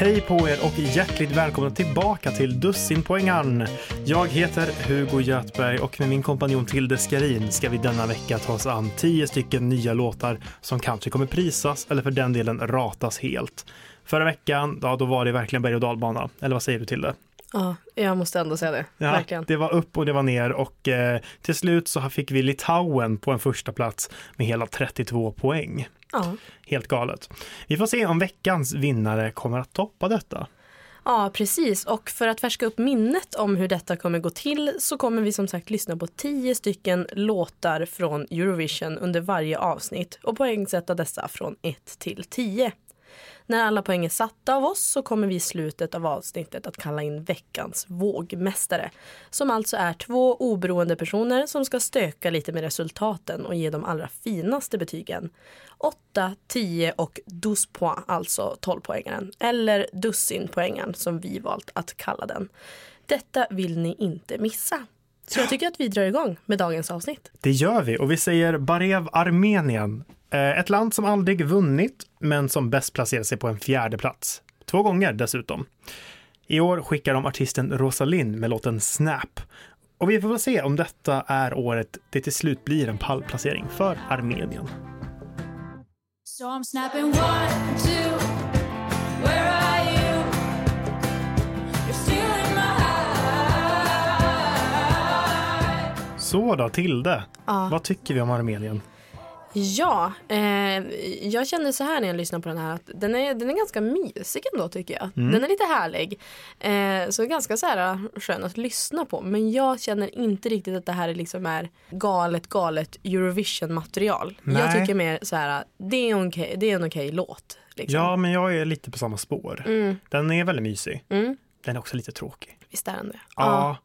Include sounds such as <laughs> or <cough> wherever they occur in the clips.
Hej på er och hjärtligt välkomna tillbaka till Dussinpoängaren. Jag heter Hugo Götberg och med min kompanjon Tilde Skarin ska vi denna vecka ta oss an tio stycken nya låtar som kanske kommer prisas eller för den delen ratas helt. Förra veckan, ja då var det verkligen berg och dalbana. Eller vad säger du till det? Ja, jag måste ändå säga det. Ja, Verkligen. det var upp och det var ner och eh, till slut så fick vi Litauen på en första plats med hela 32 poäng. Ja. Helt galet. Vi får se om veckans vinnare kommer att toppa detta. ja, precis. Och för att färska upp minnet om hur detta kommer gå till så kommer vi som sagt lyssna på tio stycken låtar från Eurovision under varje avsnitt och poängsätta dessa från 1 till 10. När alla poäng är satta av oss så kommer vi i slutet av avsnittet att kalla in veckans vågmästare. Som alltså är två oberoende personer som ska stöka lite med resultaten och ge de allra finaste betygen. 8, 10 och 12 poäng, alltså 12 poängaren. Eller dussinpoängaren som vi valt att kalla den. Detta vill ni inte missa. Så jag tycker att vi drar igång med dagens avsnitt. Det gör vi och vi säger Barev Armenien. Eh, Ett land som aldrig vunnit, men som bäst placerat sig på en fjärde plats. Två gånger dessutom. I år skickar de artisten Rosalind med låten Snap. Och vi får väl se om detta är året det till slut blir en pallplacering för Armenien. So I'm snapping one, two. Where are you? You're still in my eyes. Så då, Tilde. Ja. Vad tycker vi om Armenien? Ja, eh, jag känner så här när jag lyssnar på den här att den är, den är ganska mysig ändå tycker jag. Den är lite härlig. Eh, så ganska så här eh, skön att lyssna på. Men jag känner inte riktigt att det här liksom är galet, galet Eurovision-material. Jag Nej. tycker mer så här, det är, en okej, det är en okej låt. Liksom. Ja, men jag är lite på samma spår. Mm, Den är väldigt mysig. mm, Den är också lite tråkig. visst är den det. Ja.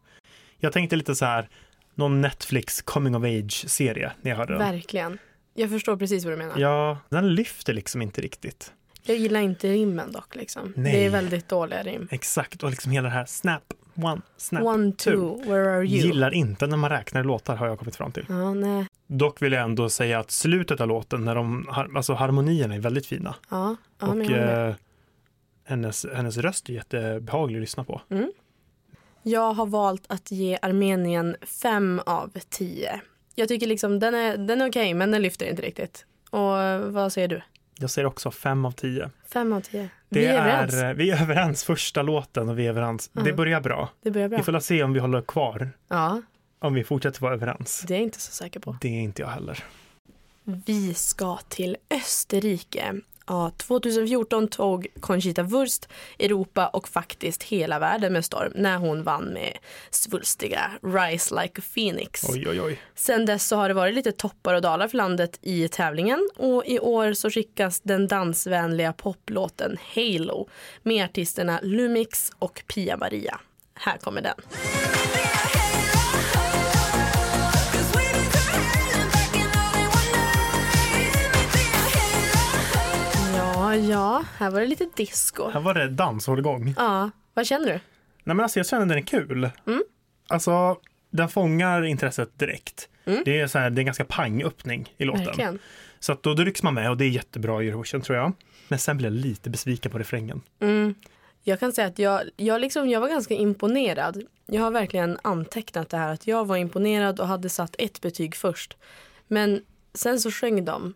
Jag tänkte lite så här, någon Netflix coming of age-serie när jag hörde den. verkligen. Jag förstår precis vad du menar. Ja, den lyfter liksom inte riktigt. Jag gillar inte rimmen dock. Liksom. Nej. Det är väldigt dåliga rim. Exakt, och liksom hela det här snap, one, snap, One, two. two, where are you? Gillar inte när man räknar låtar har jag kommit fram till. Ja, nej. Dock vill jag ändå säga att slutet av låten, när de, alltså harmonierna är väldigt fina. Ja, ja och eh, hennes, hennes röst är jättebehaglig att lyssna på. Jag har valt att ge Armenien fem av tio. Jag tycker liksom den är, den är okej, men den lyfter inte riktigt. Och vad säger du? Jag säger också fem av tio. Fem av tio. Det vi är överens. eh, vi är överens första låten och vi är överens. Det Mm. börjar bra. Det börjar bra. Vi får se om vi håller kvar, Ja, om vi fortsätter vara överens. det är jag inte så säker på. Det är inte jag heller. Vi ska till Österrike. Ja, 2014 tog Conchita Wurst Europa och faktiskt hela världen med storm när hon vann med svulstiga Rise Like a Phoenix. Oj, oj, oj. Sen dess så har det varit lite toppar och dalar för landet i tävlingen och i år så skickas den dansvänliga poplåten Halo med artisterna Lumix och Pia Maria. Här kommer den. Ja, här var det lite disco. Här var det danshållgång. Ja, vad känner du? Nej men alltså jag känner den är kul. Mm. Alltså den fångar intresset direkt. Det är så här, det är en ganska pang-öppning i låten. Mm. Verkligen. Så att då, då rycks man med och det är jättebra i Eurovision tror jag. Men sen blir jag lite besviken på refrängen. Mm. Jag kan säga att jag, jag, liksom, jag var ganska imponerad. Jag har verkligen antecknat det här att jag var imponerad och hade satt ett betyg först. Men sen så sjöng de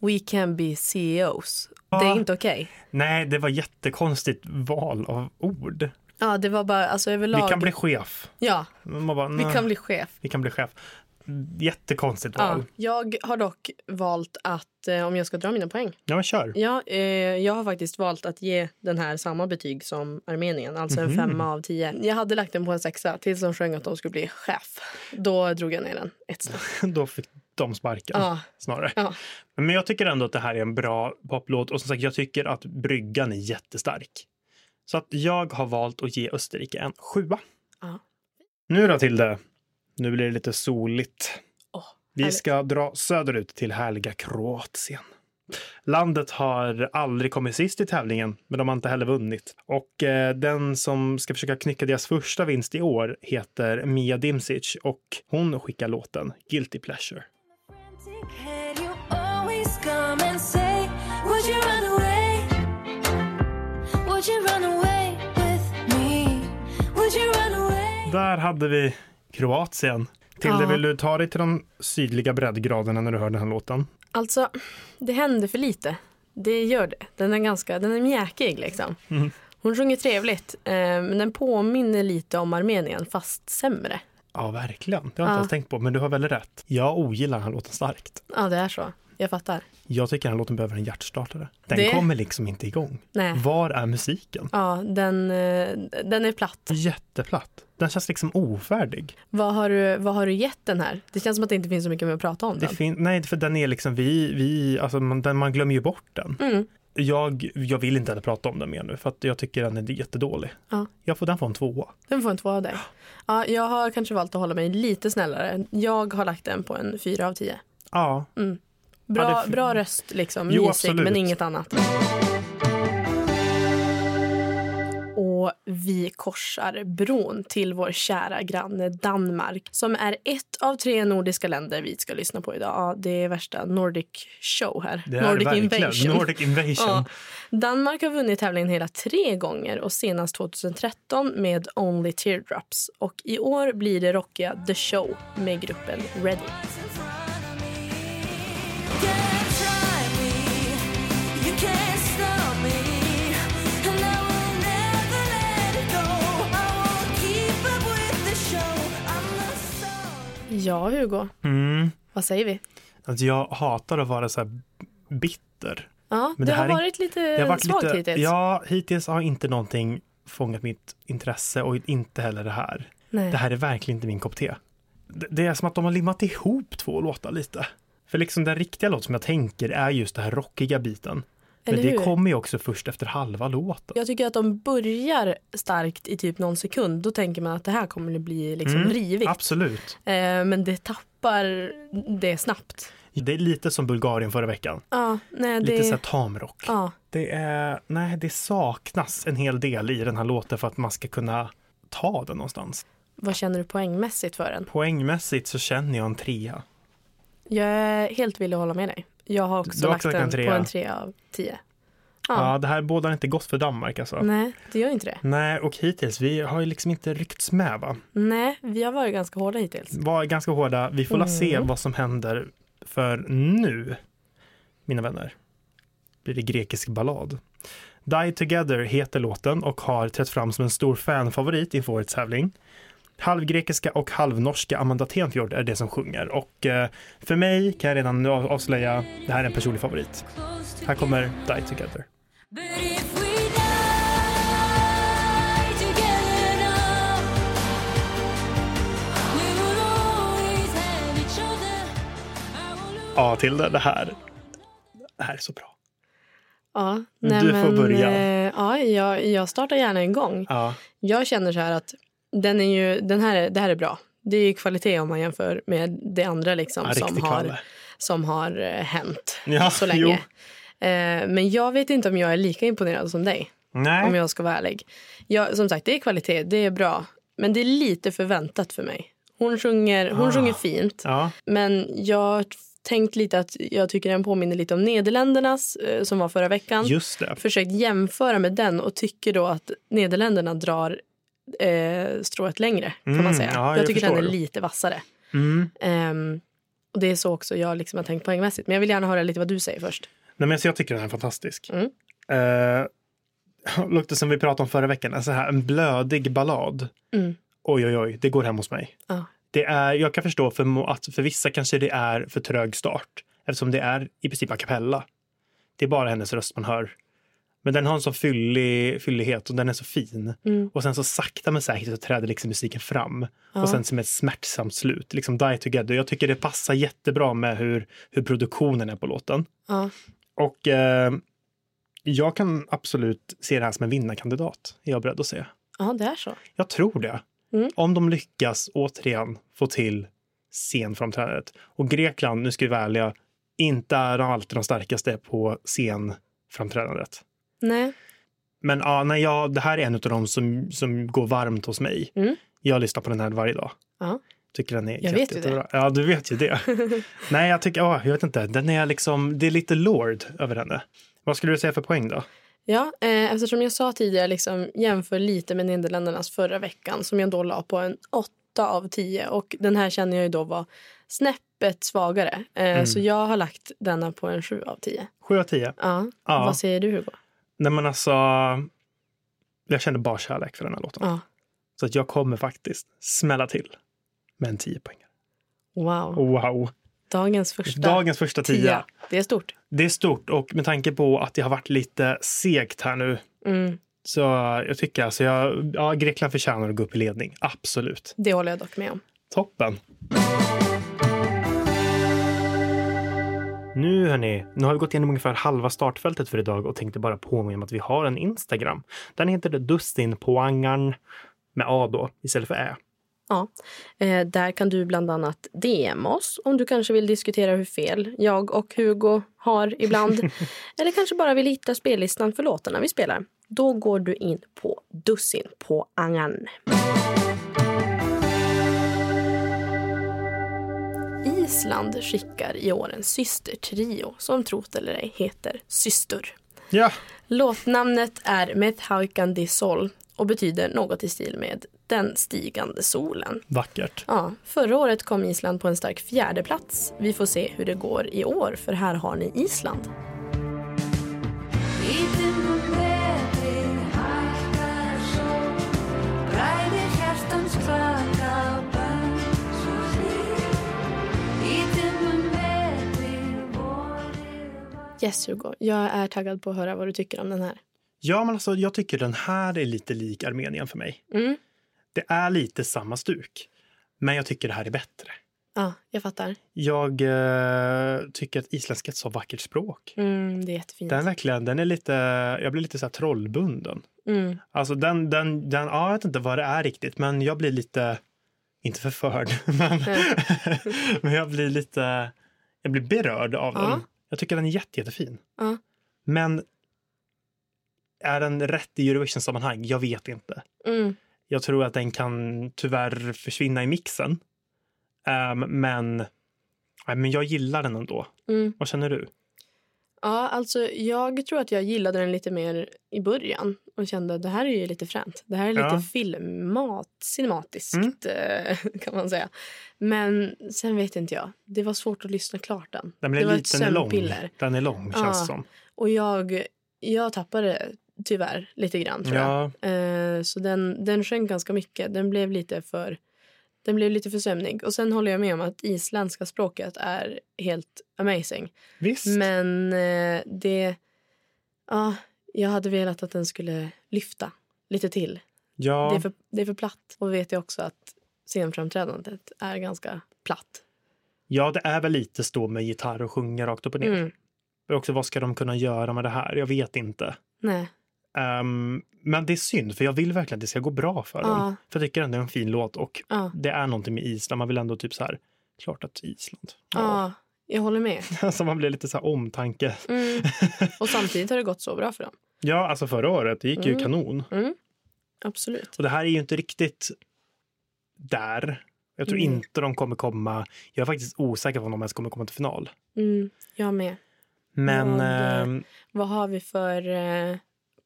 We can be CEOs. Det är Ja. inte okej. Nej, det var jättekonstigt val av ord. Ja, det var bara alltså överlag. Vi kan bli chef. Ja, bara, vi kan bli chef. vi kan bli chef. Jättekonstigt Ja. val. Jag har dock valt att, eh, om jag ska dra mina poäng. Ja, men kör. Ja, eh, jag har faktiskt valt att ge den här samma betyg som Armenien, alltså en Mhm. femma av tio. Jag hade lagt den på en sexa tills de sjöng att de skulle bli chef. Då drog jag ner den ett snäpp. <laughs> Då fick de sparken Ja, snarare. ja. Men jag tycker ändå att det här är en bra poplåt och som sagt, jag tycker att bryggan är jättestark. Så att jag har valt att ge Österrike en sjua. Ja. Nu då till det. Nu blir det lite soligt. Åh. Vi ska dra söderut till härliga Kroatien. Landet har aldrig kommit sist i tävlingen, men de har inte heller vunnit. Och eh, den som ska försöka knycka deras första vinst i år heter Mia Dimsic och hon skickar låten Guilty Pleasure. Där hade vi Kroatien. Tilde, Ja. vill du ta dig till de sydliga breddgraderna när du hör den här låten? Alltså, det händer för lite. Det gör det. Den är ganska, den är mjäkig liksom. Mhm. Hon sjunger trevligt, eh, men den påminner lite om Armenien, fast sämre. Ja, verkligen. Det har jag inte Ja. ens tänkt på, men du har väldigt rätt. Jag ogillar den här låten starkt. Ja, det är så. Jag fattar. Jag tycker den här låten behöver en hjärtstartare. Den Det- kommer liksom inte igång. Nej. Var är musiken? Ja, den, eh, den är platt. Jätteplatt. Den känns liksom ofärdig. Vad har, du, vad har du gett den här? Det känns som att det inte finns så mycket mer att prata om Det den. nej, för den är liksom, vi, vi, alltså man, den, man glömmer ju bort den. Mm. Jag, jag vill inte heller prata om den mer nu för att jag tycker den är jättedålig. Ja. Jag får, den får en tvåa. Den får en två av dig. Ja, jag har kanske valt att hålla mig lite snällare. Jag har lagt den på en fyra av tio. Ja, Bra, Ja, det- bra röst, liksom. Jo, mysig, men inget annat. Och vi korsar bron till vår kära granne Danmark som är ett av tre nordiska länder vi ska lyssna på idag. Ja, det är värsta Nordic show här. det är Nordic verkligen invasion. Nordic Invasion. Ja. Danmark har vunnit tävlingen hela tre gånger och senast 2013 med Only Teardrops. Och i år blir det rockiga The Show med gruppen Ready. Can't try me, you can't stop Ja, Hugo. Mm. Vad säger vi? Alltså jag hatar att vara så här bitter. Ja, Men det, det har varit lite Det har varit svagt lite, hittills. Ja, hittills har inte någonting fångat mitt intresse och inte heller det här. Nej. Det här är verkligen inte min kopp te. Det, det är som att de har limmat ihop två låtar lite. För liksom den riktiga låt som jag tänker är just den här rockiga biten. Men Eller det hur? kommer ju också först efter halva låten. Jag tycker att de börjar starkt i typ någon sekund. Då tänker man att det här kommer att bli liksom Mm, rivigt. Absolut. Eh, men det tappar det snabbt. Det är lite som Bulgarien förra veckan. Ja, nej, Lite det... så här tamrock. Ja, Det är, nej, det saknas en hel del i den här låten för att man ska kunna ta den någonstans. vad känner du poängmässigt för den? Poängmässigt så känner jag en trea. Jag är helt villig att hålla med dig. Jag har också har lagt också lagt en den på en trea av tio. Ja, Ja. det här bådar inte gott för Danmark alltså. Nej, det gör inte det. Nej, och hittills, vi har ju liksom inte ryckts med va? Nej, vi har varit ganska hårda hittills. Var ganska hårda. Vi får la se Mm. vad som händer för nu, mina vänner. Blir det grekisk ballad. Die Together heter låten och har trätt fram som en stor fanfavorit inför årets tävling. Halvgrekiska och halvnorska Amanda Tenfjord är det som sjunger och eh, för mig kan jag redan nu av- avslöja, det här är en personlig favorit. Här kommer Die Together. Ja, till det, det här. Det här är så bra. Ja, Du får börja. eh, ja, jag, jag startar gärna en gång. Ja, Jag känner så här att den är ju, den här, är- det här är bra. Det är ju kvalitet om man jämför med det andra liksom, ja som, har, som har eh, hänt Ja, så länge. Eh, men jag vet inte om jag är lika imponerad som dig, Nej. om jag ska vara ärlig. Jag, som sagt, det är kvalitet, det är bra. Men det är lite förväntat för mig. Hon sjunger, hon Ah. sjunger fint, Ja, men jag har tänkt lite att jag tycker den påminner lite om Nederländernas eh, som var förra veckan. just det. Försökt jämföra med den och tycker då att Nederländerna drar eh, strået längre kan Mm, man säga. ja, jag, jag tycker den är lite vassare. Mm. Ehm, och det är så också jag liksom har tänkt poängmässigt. Men jag vill gärna höra lite vad du säger först. Nej, men jag tycker den är fantastisk. Mm. Eh, <laughs> luktar som vi pratade om förra veckan, alltså här, en blödig ballad. Mm. Oj, oj, oj, det går hem hos mig. Ja. Det är, jag kan förstå för, att för vissa kanske det är för trög start eftersom det är i princip a cappella. Det är bara hennes röst man hör. Men den har en så fyllig, fyllighet och den är så fin. Mm. Och sen så sakta men säkert så träder liksom musiken fram. Ja. Och sen som ett smärtsamt slut, liksom Die Together. Jag tycker det passar jättebra med hur, hur produktionen är på låten. Ja. Och eh, jag kan absolut se det här som en vinnarkandidat, är jag beredd att säga. ja, det är så. Jag tror det. Mm. Om de lyckas återigen få till scenframträdandet. Och Grekland, nu ska vi vara ärliga, inte är alltid de starkaste på scenframträdandet. Nej. Men ja, nej, ja, det här är en av dem som, som går varmt hos mig. Mm. Jag lyssnar på den här varje dag. Ja. Tycker den är Jag vet ju jättebra. Ja, du vet ju det. <laughs> nej, jag tycker, ja, jag vet inte, den är liksom, det är lite Lord över henne. Vad skulle du säga för poäng då? Ja, eh, eftersom jag sa tidigare, liksom, jämför lite med Nederländernas förra veckan som jag då la på en 8 av 10 och den här känner jag ju då var snäppet svagare. Eh, Mm. Så jag har lagt denna på en 7 av 10. 7 av 10. Ja. Ja. Vad säger du Hugo? Nej, men alltså, jag känner bara kärlek för den här låten. Ja. Så att jag kommer faktiskt smälla till med en 10 poäng. Wow. Wow! Dagens första Dagens första 10. tia. Det är stort. Det är stort och med tanke på att det har varit lite segt här nu Mm. så jag tycker alltså jag, ja, Grekland förtjänar att gå upp i ledning. Absolut. Det håller jag dock med om. Toppen. Nu hörni, nu har vi gått igenom ungefär halva startfältet för idag och tänkte bara påminna om att vi har en Instagram. Den heter Dustinpoangarn med A då istället för Ä. Ja. Eh, där kan du bland annat DM oss om du kanske vill diskutera hur fel jag och Hugo har ibland. <laughs> eller kanske bara vill hitta spellistan för låtarna vi spelar. Då går du in på Dussin på Angan. Island skickar i år en systertrio som trot eller ej heter Systur. Ja, Låtnamnet är Methauikandi Sol och betyder något i stil med Den stigande solen. vackert. Ja, förra året kom Island på en stark fjärde plats. Vi får se hur det går i år, för här har ni Island. Yes, Hugo. Jag är taggad på att höra vad du tycker om den här. Ja, men alltså jag tycker den här är lite lik Armenien för mig. Mm. Det är lite samma stuk, men jag tycker det här är bättre. Ja, jag fattar. Jag eh, tycker att isländska är ett så vackert språk. Mm, det är jättefint. Den verkligen, den är lite, jag blir lite så här trollbunden. Mm. Alltså den, den, den, ja, jag vet inte vad det är riktigt, men jag blir lite, inte förförd, <laughs> men, <laughs> men jag blir lite, jag blir berörd av Ja. den. Jag tycker den är jätte, jättefin. Ja. Men är den rätt i Eurovision-sammanhang? Jag vet inte. Mm. Jag tror att den kan tyvärr försvinna i mixen. Ehm, men, nej, men jag gillar den ändå. Mm. Vad känner du? Ja, alltså jag tror att jag gillade den lite mer i början och kände att det här är ju lite fränt. Det här är lite Ja. filmat, cinematiskt Mm. eh, <laughs> kan man säga. Men sen vet inte jag. Det var svårt att lyssna klart den. Den, det var ett sömnpiller. Den är lång, känns Ja. som. Och jag, jag tappade tyvärr lite grann tror jag. Ja, Eh, så den, den sjönk ganska mycket. Den blev lite för den blev lite för sömnig. Och sen håller jag med om att isländska språket är helt amazing. visst. Men eh, det... Ja, jag hade velat att den skulle lyfta lite till. ja, Det, är för, det är för platt. Och vet jag också att scenframträdandet är ganska platt. ja, det är väl lite stå med gitarr och sjunga rakt upp och ner. Mm. Och också, vad ska de kunna göra med det här? Jag vet inte. Nej. Ehm, men det är synd, för jag vill verkligen att det ska gå bra för dem. Ja. För jag tycker ändå det är en fin låt och Ja. det är någonting med Island. Man vill ändå typ så här, klart att Island. Ja, jag håller med. <laughs> Alltså man blir lite så här omtanke. Mm. Och <laughs> samtidigt har det gått så bra för dem. Ja, alltså förra året, det gick ju Mm. kanon. Mm. Absolut. Och det här är ju inte riktigt där. Jag tror Mm. inte de kommer komma. Jag är faktiskt osäker på om de ens kommer komma till final. Mm. Jag med. Men, Vad, ehm, Vad har vi för eh,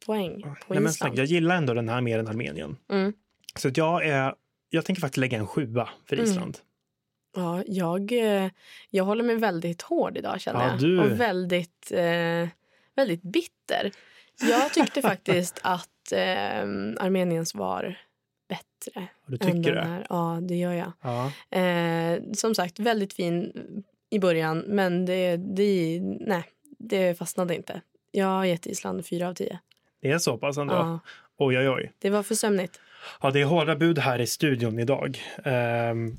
poäng på nej, men Island? snack, jag gillar ändå den här mer än Armenien. Mm. Så att jag är, jag tänker faktiskt lägga en sjua för Mm. Island. Ja, jag, eh, jag håller mig väldigt hård idag känner Ja, jag. du- Och väldigt, eh, väldigt bitter. Jag tyckte <laughs> faktiskt att eh, Armeniens var bättre. Du tycker det? här. Ja, det gör jag. Ja. Eh, som sagt, väldigt fin i början, men det, det, nej, det fastnade inte. Jag har gett Island fyra av tio. Det är så pass ändå? Ja, Oj, oj, oj. det var för sömnigt. Ja, det är hårda bud här i studion idag. Ehm,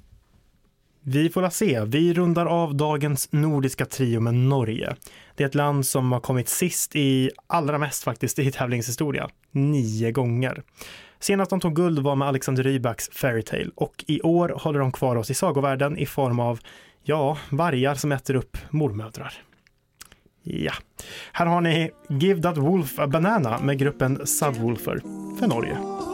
vi får la se. Vi rundar av dagens nordiska trio med Norge. Det är ett land som har kommit sist i allra mest faktiskt i tävlingshistoria. nio gånger. Senast de tog guld var med Alexander Rybaks Fairytale och i år håller de kvar oss i sagovärlden i form av, ja, vargar som äter upp mormödrar. Ja, här har ni Give That Wolf a Banana med gruppen Subwoolfer för Norge.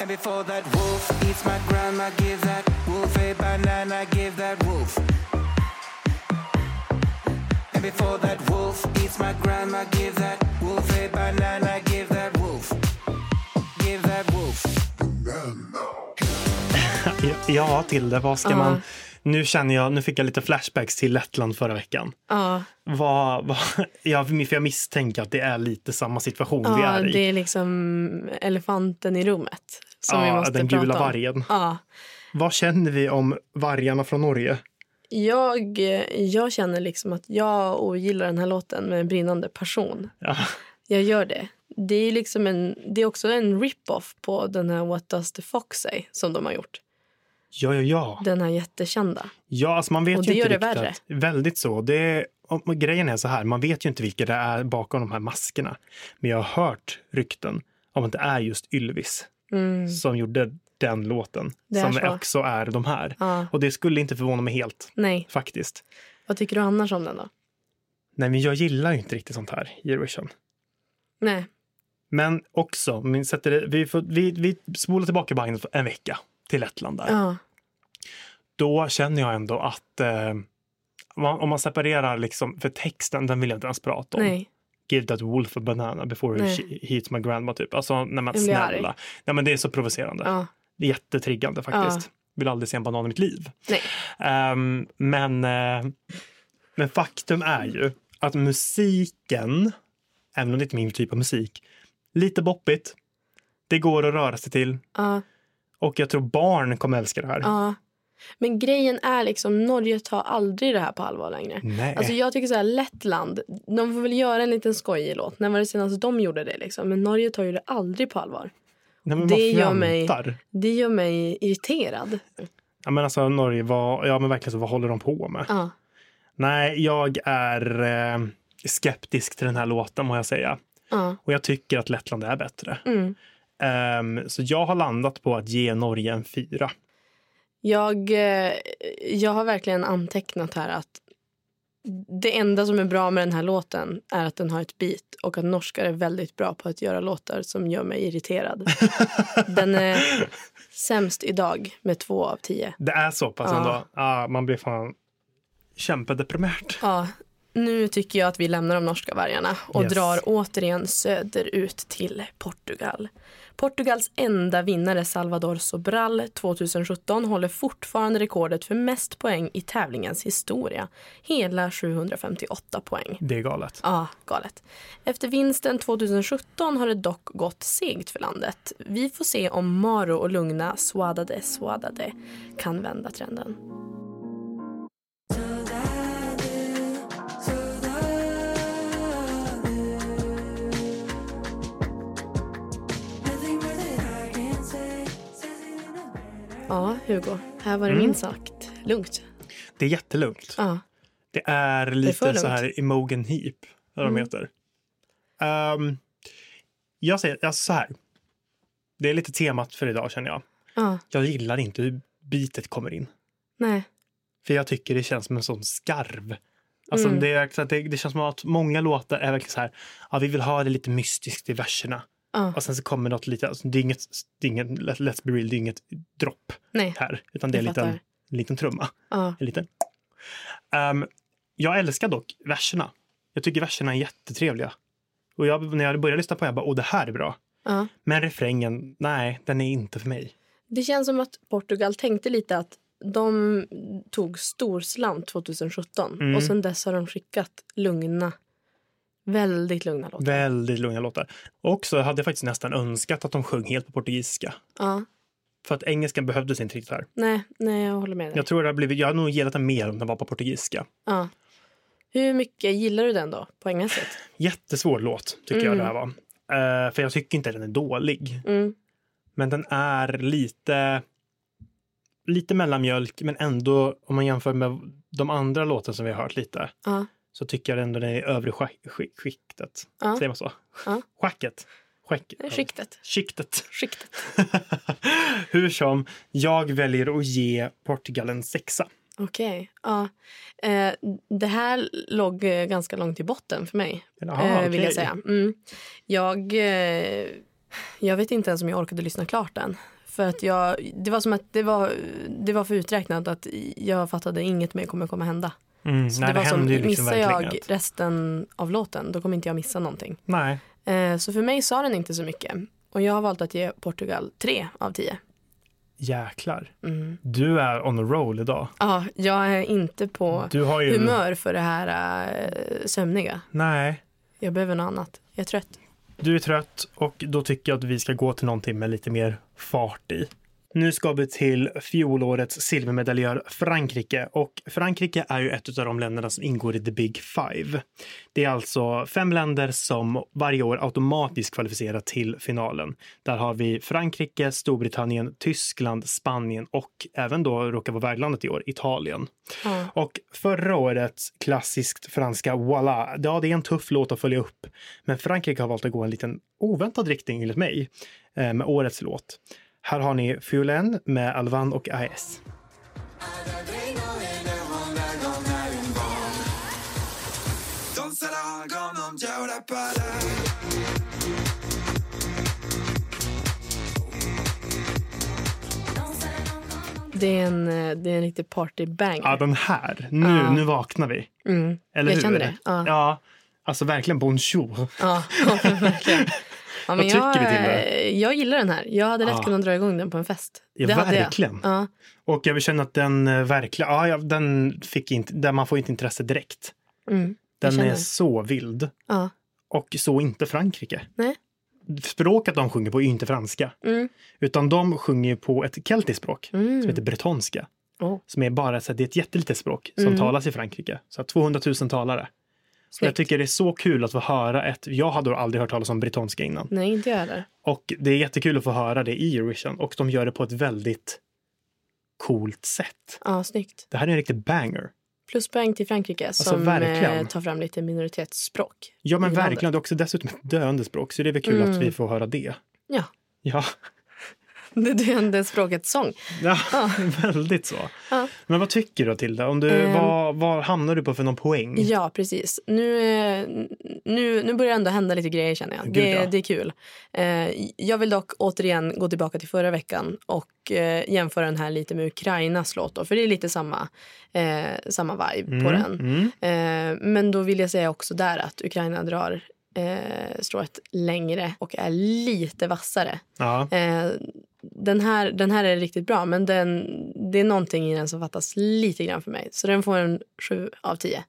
And before that wolf eats my grandma, give that wolf a banana, give that wolf. And before that wolf eats my grandma, give that wolf a banana, give that wolf. Give that wolf. <laughs> Ja, Tilde, vad ska Ja. man... Nu känner jag, nu fick jag lite flashbacks till Lettland förra veckan. Ja, Vad, vad, <laughs> ja, för jag misstänker att det är lite samma situation vi ja är i. det är liksom elefanten i rummet. Som vi ja, måste den prata gula om. vargen. Ja. Vad känner vi om vargarna från Norge? Jag, jag känner liksom att jag ogillar den här låten med en brinnande passion. Ja, Jag gör det. Det är, liksom en, det är också en rip-off på den här What does the fox say som de har gjort. ja, ja. ja. Den här jättekända. ja alltså man vet Och ju det inte gör det riktigt. värre. Väldigt så. Det, är- grejen är så här, man vet ju inte vilka det är bakom de här maskerna. Men jag har hört rykten om att det är just Ylvis Mm. som gjorde den låten. Som så. också är de här. Ja. Och det skulle inte förvåna mig helt, Nej. faktiskt. Vad tycker du annars om den då? Nej, men jag gillar ju inte riktigt sånt här i Eurovision. Nej. Men också, min sätter vi, får, vi, vi spolar tillbaka bandet en vecka till Lettland där. Ja. Då känner jag ändå att eh, om man- om man separerar liksom, för texten, den vill jag inte ens prata om. Nej. Give that wolf a banana before Nej. he eats my grandma, typ. Alltså, Jag blir snälla. Nej men det är så provocerande. Ja. Det är jättetriggande faktiskt. Vill aldrig se en banan i mitt liv. Ehm, men, eh, men faktum är ju att musiken, även om det inte är min typ av musik, lite boppigt. Det går att röra sig till Ja. och jag tror barn kommer älska det här. Ja. Men grejen är liksom, Norge tar aldrig det här på allvar längre. Nej. Alltså jag tycker så här, Lettland, de får väl göra en liten skojig låt. När var det senast de gjorde det liksom? Men Norge tar ju det aldrig på allvar. Nej, det gör mig-. Det gör mig irriterad. Ja, men alltså Norge, vad, ja men verkligen så, vad håller de på med? Ja. Nej, jag är eh, skeptisk till den här låten må jag säga. Ja. Och jag tycker att Lettland är bättre. Mm. Ehm, så jag har landat på att ge Norge en fyra. Jag, eh, jag har verkligen antecknat här att det enda som är bra med den här låten är att den har ett beat och att norskar är väldigt bra på att göra låtar som gör mig irriterad. <laughs> Den är sämst idag med två av tio. Det är så pass Ja. ändå. Ja, man blir fan kämpedeprimerad. Ja, nu tycker jag att vi lämnar de norska vargarna och Yes. drar återigen söderut till Portugal. Portugals enda vinnare Salvador Sobral 2017 håller fortfarande rekordet för mest poäng i tävlingens historia. Hela 758 poäng. Det är galet. Ja, galet. Efter vinsten 2017 har det dock gått segt för landet. Vi får se om Maro och lugna Swadade Swadade kan vända trenden. Ja, Hugo. Här var det Mm. minst sagt lugnt. Det är jättelugnt. Ja. Det är lite lugnt. så här Imogen Heap, vad de Mm. heter. Ehm, jag säger alltså så här. Det är lite temat för idag känner jag. Ja, Jag gillar inte hur bitet kommer in. nej. För jag tycker det känns som en sån skarv. Alltså Mm. det, är, det, det känns som att många låtar är verkligen så här, ja, vi vill ha det lite mystiskt i verserna. Ja, Och sen så kommer något lite, alltså, det är inget, det är inget let- let's be real, det är inget dropp här. Utan det är en liten, liten trumma. Ja, En liten. Ehm, jag älskar dock verserna. Jag tycker verserna är jättetrevliga. Och jag, när jag började lyssna på det, jag bara, åh det här är bra. ja. Men refrängen, nej, den är inte för mig. Det känns som att Portugal tänkte lite att de tog stor slant 2017 Mm. och sen dess har de skickat lugna, väldigt lugna låtar. Väldigt lugna låtar. Och så hade jag faktiskt nästan önskat att de sjöng helt på portugisiska. Ja, För att engelskan behövdes inte riktigt här. nej, nej, jag håller med dig. Jag tror det har blivit, jag har nog gillat den mer om den var på portugisiska. Ja. Hur mycket gillar du den då, poängmässigt? Jättesvår låt tycker jag det här var. Eh, för jag tycker inte den är dålig. Mm. Men den är lite lite mellanmjölk men ändå om man jämför med de andra låtarna som vi har hört lite. Ja. Så tycker jag ändå den är i övre skick- skiktet. Ja. Säger man så? Ja. Schacket. Schack, Skiktet. Skiktet. Skiktet. <laughs> Hur som, jag väljer att ge Portugal en sexa. Okej. Ja. Eh, det här låg eh, ganska långt i botten för mig. Jaha, eh, vill okej. jag säga. Mm. Jag, eh, jag vet inte ens om jag orkade lyssna klart den. För att jag, det var som att det var, det var för uträknat att jag fattade inget mer kommer komma hända. Mm, Så nej, det det var som, liksom missar jag resten av låten då kommer inte jag missa någonting. Nej, Eh, så för mig sa den inte så mycket. Och jag har valt att ge Portugal 3 av 10. jäklar. Mm. Du är on a roll idag. Ja, jag är inte på Du har ju... humör för det här eh, sömniga. Nej, Jag behöver något annat. Jag är trött. du är trött och då tycker jag att vi ska gå till någonting med lite mer fart i. Nu ska vi till fjolårets silvermedaljör Frankrike och Frankrike är ju ett av de länderna som ingår i the big five. Det är alltså fem länder som varje år automatiskt kvalificerar till finalen. Där har vi Frankrike, Storbritannien, Tyskland, Spanien och även då råkar vara värdlandet i år, Italien. Ja. Och förra årets klassiskt franska Voilà, ja det är en tuff låt att följa upp. Men Frankrike har valt att gå en liten oväntad riktning enligt mig eh, med årets låt. Här har ni Fulen med Alvan och AS. Det är en, eh, det är en riktig partybanger. Ja, den här. Nu, Ja. nu vaknar vi. Mm. Eller jag hur? känner det. Ja. ja, alltså verkligen bonjour. Ja, verkligen. Ja, Vad tycker jag, vi eh, Jag gillar den här. Jag hade lätt Ja. kunnat dra igång den på en fest. Ja, det verkligen. Jag. Ja. Och jag vill känna att den eh, verkligen, ja, den fick inte, där man får inte intresse direkt. Mm. Den är så vild. Ja. Och så inte Frankrike. Nej. Språket de sjunger på är ju inte franska. Mm. Utan de sjunger på ett keltiskt språk Mm. som heter bretonska. Oh. Som är bara så det är ett jättelitet språk som Mm. talas i Frankrike. Så 200 000 talare. Så jag tycker det är så kul att få höra ett, jag hade aldrig hört talas om bretonska innan. Nej, inte jag heller. Och det är jättekul att få höra det i Eurovision och de gör det på ett väldigt coolt sätt. Ja, snyggt. Det här är en riktig banger. Pluspoäng till Frankrike som Alltså, verkligen. eh, tar fram lite minoritetsspråk. Ja men landet. verkligen, det är också dessutom ett döende språk så det är väl kul Mm. att vi får höra det. Ja, Ja, <laughs> det döende språkets sång. ja Ja. <laughs> väldigt så. Ja. Men vad tycker du Tilda? Om du, Ehm. vad, vad hamnar du på för någon poäng? Ja, precis. Nu, eh, nu, nu börjar det ändå hända lite grejer känner jag. Gud, Det, ja. det är kul. Eh, jag vill dock återigen gå tillbaka till förra veckan och eh, jämföra den här lite med Ukrainas låt. Då, för det är lite samma, samma vibe på den. Mm. Men då vill jag säga också där att Ukraina drar eh, strået längre och är lite vassare. Ja. Eh, den, här, den här är riktigt bra men den, det är någonting i den som fattas lite grann för mig. Så den får en 7 av 10.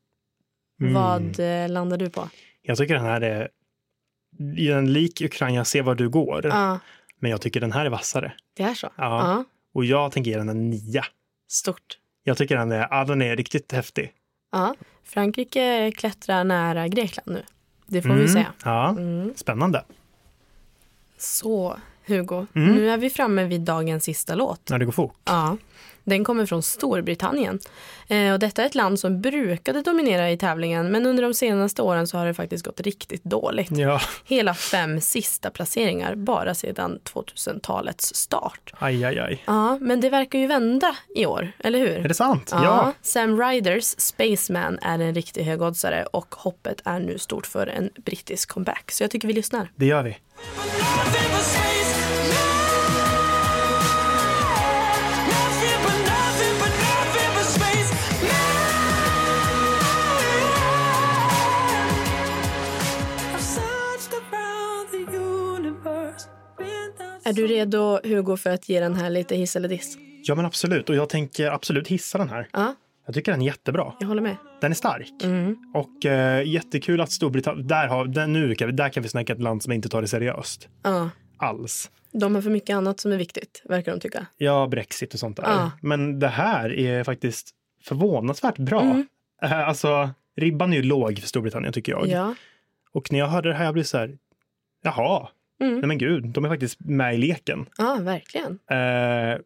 Mm. Vad eh, landar du på? Jag tycker den här är i en lik Ukraina, se var du går. Ja, Men jag tycker den här är vassare. det är så? Ja. Ja, Och jag tänker ge den en nia. stort. Jag tycker den är, ja, den är riktigt häftig. Ja. Frankrike klättrar nära Grekland nu. Det får vi Mm. säga. Ja, Mm. spännande. Så, Hugo. Mm. Nu är vi framme vid dagens sista låt. När det går fort. Ja, den kommer från Storbritannien. Eh, och detta är ett land som brukade dominera i tävlingen men under de senaste åren så har det faktiskt gått riktigt dåligt. Ja, Hela fem sista placeringar bara sedan 2000-talets start. aj, aj, aj. Ja, men det verkar ju vända i år, eller hur? Är det sant? Ja, Ja. Sam Ryders Spaceman är en riktig högoddsare och hoppet är nu stort för en brittisk comeback. Så jag tycker vi lyssnar. det gör vi. Är du redo, Hugo, för att ge den här lite hiss eller diss? Ja, men absolut. Och jag tänker absolut hissa den här. Ja, Jag tycker den är jättebra. jag håller med. Den är stark. Mm. Och eh, jättekul att Storbritannien, där, har, där, nu kan vi, där kan vi snacka ett land som inte tar det seriöst. Ja, Alls. de har för mycket annat som är viktigt, verkar de tycka. Ja, Brexit och sånt där. Ja. Men det här är faktiskt förvånansvärt bra. Mm. Eh, Alltså, ribban är ju låg för Storbritannien tycker jag. Ja. Och när jag hörde det här jag blev så här, jaha, Mm. nej men gud, de är faktiskt med i leken. ja, verkligen. Eh,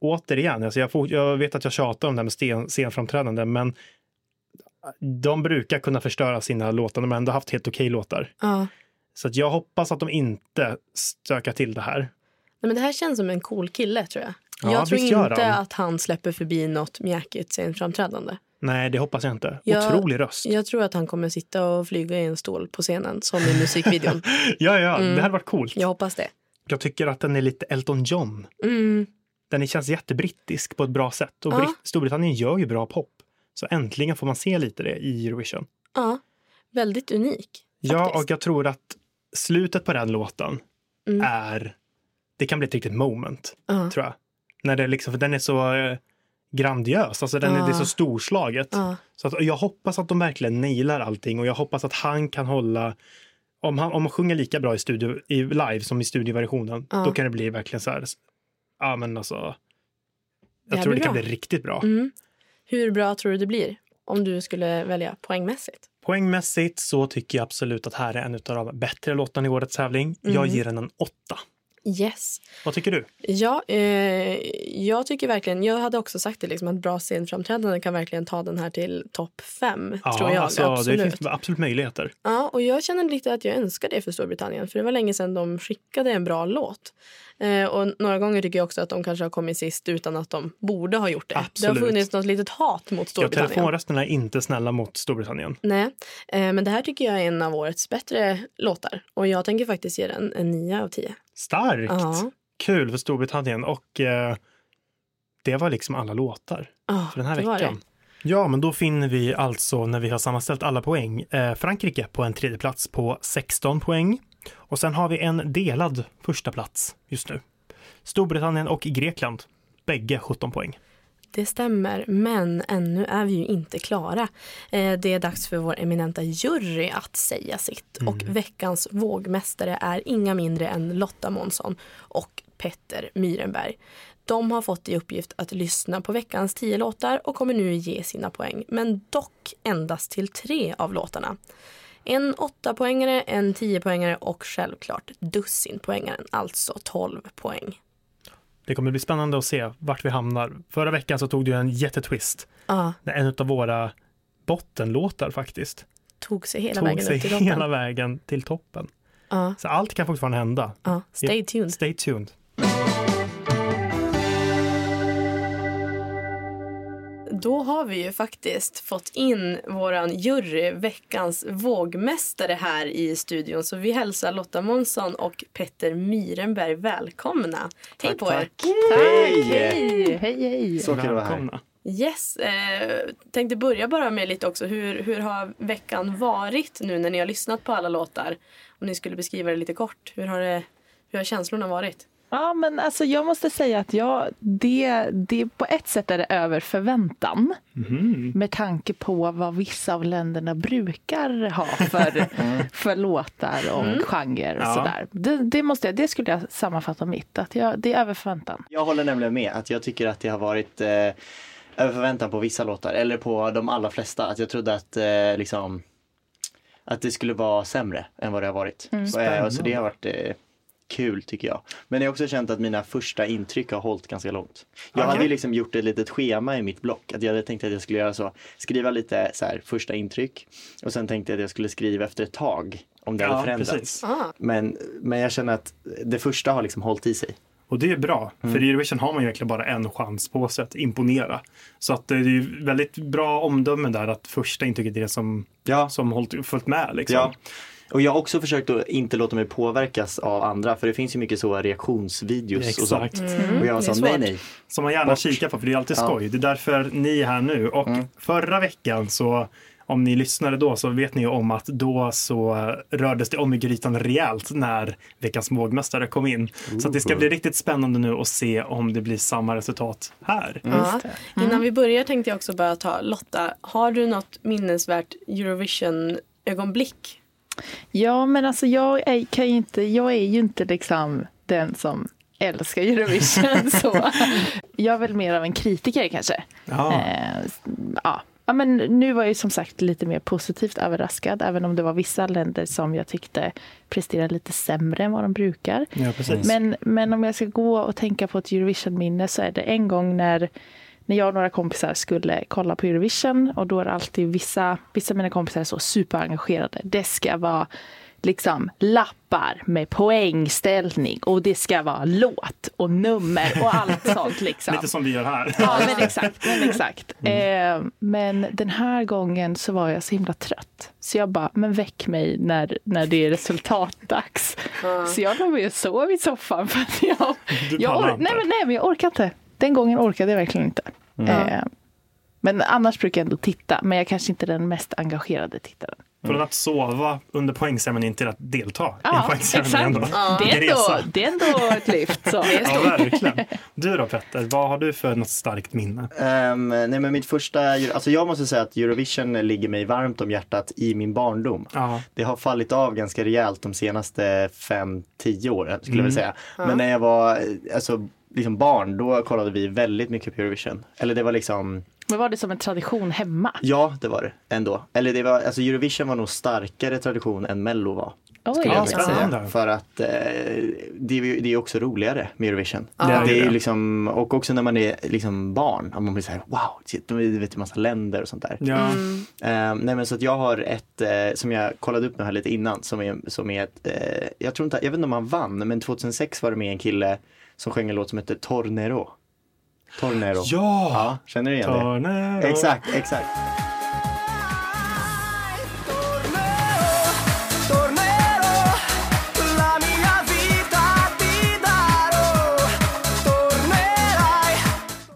återigen, alltså jag, får, jag vet att jag tjatar om det här med sten, scenframträdande, men de brukar kunna förstöra sina låtar. De har ändå haft helt okej låtar. Ja. Så att jag hoppas att de inte stökar till det här. Nej, men det här känns som en cool kille tror jag. Ja, jag tror inte att han släpper förbi något mjäkigt scenframträdande. Nej, det hoppas jag inte. Jag- Otrolig röst. Jag tror att han kommer sitta och flyga i en stol på scenen som i musikvideon. <laughs> Ja, ja, Mm. det hade varit coolt. Jag hoppas det. Jag tycker att den är lite Elton John. Mm. Den känns jättebrittisk på ett bra sätt. Och Ja. Storbritannien gör ju bra pop. Så äntligen får man se lite det i Eurovision. Ja, väldigt unik. Ja, faktiskt. och jag tror att slutet på den låten Mm. är... Det kan bli ett riktigt moment, Ja. tror jag. När det liksom, för den är så eh, grandiös, alltså den är, det är så Ja. storslaget. Ja. Så att, jag hoppas att de verkligen nailar allting och jag hoppas att han kan hålla om han, om han sjunger lika bra i, studio, i live som i studioversionen, Ja. då kan det bli verkligen så här. Ja, men alltså. Det Jag här tror det blir kan bra. bli riktigt bra. Mm. Hur bra tror du det blir om du skulle välja poängmässigt? Poängmässigt så tycker jag absolut att här är en av de bättre låtarna i årets tävling. Jag Mm. ger den en åtta. Yes. Vad tycker du? Ja, eh, jag tycker verkligen, jag hade också sagt det liksom att bra scenframträdande kan verkligen ta den här till topp fem, tror jag. alltså, absolut. det finns absolut möjligheter. Ja, och jag känner lite att jag önskar det för Storbritannien. För det var länge sedan de skickade en bra låt. Eh, och några gånger tycker jag också att de kanske har kommit sist utan att de borde ha gjort det. Det Absolut. har funnits något litet hat mot Ja, Storbritannien. telefonrösterna är inte snälla mot Storbritannien. Nej, eh, men det här tycker jag är en av årets bättre låtar. Och jag tänker faktiskt ge den en 9 av 10. Starkt! Ja. Kul för Storbritannien och eh, det var liksom alla låtar Ja, för den här det veckan. Ja, men då finner vi alltså när vi har sammanställt alla poäng eh, Frankrike på en tredje plats på 16 poäng. Och sen har vi en delad första plats just nu. Storbritannien och Grekland, bägge 17 poäng. Det stämmer, men ännu är vi ju inte klara. Eh, Det är dags för vår eminenta jury att säga sitt. Och veckans vågmästare är inga mindre än Lotta Månsson och Petter Myrenberg. De har fått i uppgift att lyssna på veckans tio låtar och kommer nu ge sina poäng, men dock endast till tre av låtarna. En åttapoängare, en tiopoängare och självklart dussinpoängaren, alltså 12 poäng. Det kommer bli spännande att se vart vi hamnar. Förra veckan så tog du en jättetwist. När en av våra bottenlåtar faktiskt tog sig hela tog vägen sig till hela vägen till toppen. Ja, Så allt kan fortfarande hända. ja. Stay tuned. Stay tuned. Då har vi ju faktiskt fått in våran jury, veckans vågmästare här i studion. Så vi hälsar Lotta Månsson och Petter Myrenberg välkomna. hej Tack, på er! tack. Hej! Hej, hej. Så kul att vara här. Välkomna. Yes, eh, tänkte börja bara med lite också. Hur, hur har veckan varit nu när ni har lyssnat på alla låtar? Om ni skulle beskriva det lite kort. Hur har, det, hur har känslorna varit? Ja, men alltså jag måste säga att jag, det, det på ett sätt är det över förväntan. Mhm. Med tanke på vad vissa av länderna brukar ha för, <laughs> för låtar och genrer och Ja. sådär. Det, det, måste jag, det skulle jag sammanfatta mitt, att jag, det är över förväntan. Jag håller nämligen med att jag tycker att det har varit eh, över förväntan på vissa låtar eller på de allra flesta. Att jag trodde att eh, liksom att det skulle vara sämre än vad det har varit. Och, eh, så det har varit eh, kul tycker jag. Men jag har också känt att mina första intryck har hållit ganska långt. Jag Okej. hade ju liksom gjort ett litet schema i mitt block. Att jag hade tänkt att jag skulle göra så. Skriva lite så här, första intryck. Och sen tänkte jag att jag skulle skriva efter ett tag. Om det hade Ja, förändrats. precis. Ah, Men, men jag känner att det första har liksom hållit i sig. Och det är bra, Mm. för i Eurovision har man ju egentligen bara en chans på sig att imponera. Så att det är ju väldigt bra omdöme där att första intrycket är det som, Ja. som hållit, följt med. Liksom. Ja. Och jag har också försökt att inte låta mig påverkas av andra för det finns ju mycket så reaktionsvideos och Exakt. sånt. Mm, Och jag var så, nej nej. Som man gärna kikar på, för det är alltid Ja. skoj. Det är därför ni är här nu. Och Mm. förra veckan så om ni lyssnade då så vet ni om att då så rördes det om i grytan rejält när veckans vågmästare kom in. Så att det ska bli riktigt spännande nu att se om det blir samma resultat här. ja. Innan vi börjar tänkte jag också bara ta Lotta, har du något minnesvärt Eurovision-ögonblick? Ja, men alltså jag är, kan ju inte, jag är ju inte liksom den som älskar Eurovision. <laughs> så jag är väl mer av en kritiker kanske. Ja. Eh, ja. ja, men nu var jag ju som sagt lite mer positivt överraskad, även om det var vissa länder som jag tyckte presterade lite sämre än vad de brukar. Ja. Men, men om jag ska gå och tänka på ett Eurovision-minne så är det en gång när när jag och några kompisar skulle kolla på Eurovision och då är det alltid vissa, vissa av mina kompisar är så superengagerade. Det ska vara liksom lappar med poängställning och det ska vara låt och nummer och allt sånt <laughs> liksom. Lite som vi gör här. Ja, men exakt. Men, exakt. Eh, men den här gången så var jag så himla trött. Så jag bara, men väck mig när, när det är resultatdags. Så jag låg och sov i soffan för att jag... Jag or- nej, men, nej, men jag orkar inte. Den gången orkade jag verkligen inte. Eh, men annars brukar jag ändå titta, men jag kanske inte är den mest engagerade tittaren. Från att sova under poängceremonin till att delta i Ja, poängceremoni exakt. ändå. Det, är ändå, det är ändå ett lyft. Så. <laughs> Ja, verkligen. Du då Petter, vad har du för något starkt minne? Ehm, nej men mitt första, alltså jag måste säga att Eurovision ligger mig varmt om hjärtat i min barndom. Ja. Det har fallit av ganska rejält de senaste 5-10 åren skulle jag vilja säga. Men när jag var eh, alltså, liksom barn, då kollade vi väldigt mycket på Eurovision. Eller det var liksom, Men var det som en tradition hemma? ja det var det ändå. Eller det var, alltså Eurovision var nog starkare tradition än Mello var. Oj, skulle jag säga. För att eh, det, är, ju- det är också roligare med Eurovision. Det är det är det. ju liksom, och också när man är liksom barn, att man blir så här wow, shit, de vet en massa länder och sånt där. Ja. Eh, nej men så att jag har ett eh, som jag kollade upp nu här lite innan som är, som är ett, eh, jag tror inte, jag vet inte om han vann, men 2006 var det med en kille som sjöng en låt som heter Tornero. Tornero. Ja! Ja, känner du igen det? Tornado. Exakt, exakt.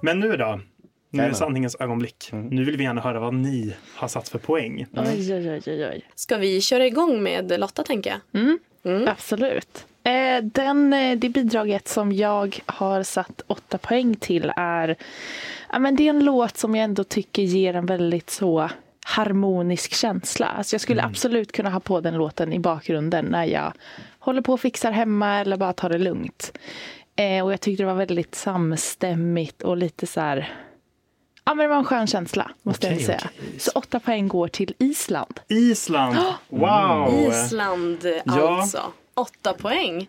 Men nu då? Nu är sanningens ögonblick. Nu vill vi gärna höra vad ni har satt för poäng. Oj, oj, oj, oj, oj. Ska vi köra igång med Lotta tänker jag? Mm. Absolut. Eh, den, eh, det bidraget som jag har satt åtta poäng till är, ja, men det är en låt som jag ändå tycker ger en väldigt så harmonisk känsla. Alltså jag skulle absolut kunna ha på den låten i bakgrunden när jag håller på och fixar hemma eller bara tar det lugnt. Eh, och jag tyckte det var väldigt samstämmigt och lite så här Ja men det var en skön känsla måste Okej, jag säga. okej. Så åtta poäng går till Island. Island! Wow! Island Ja. alltså. Åtta poäng.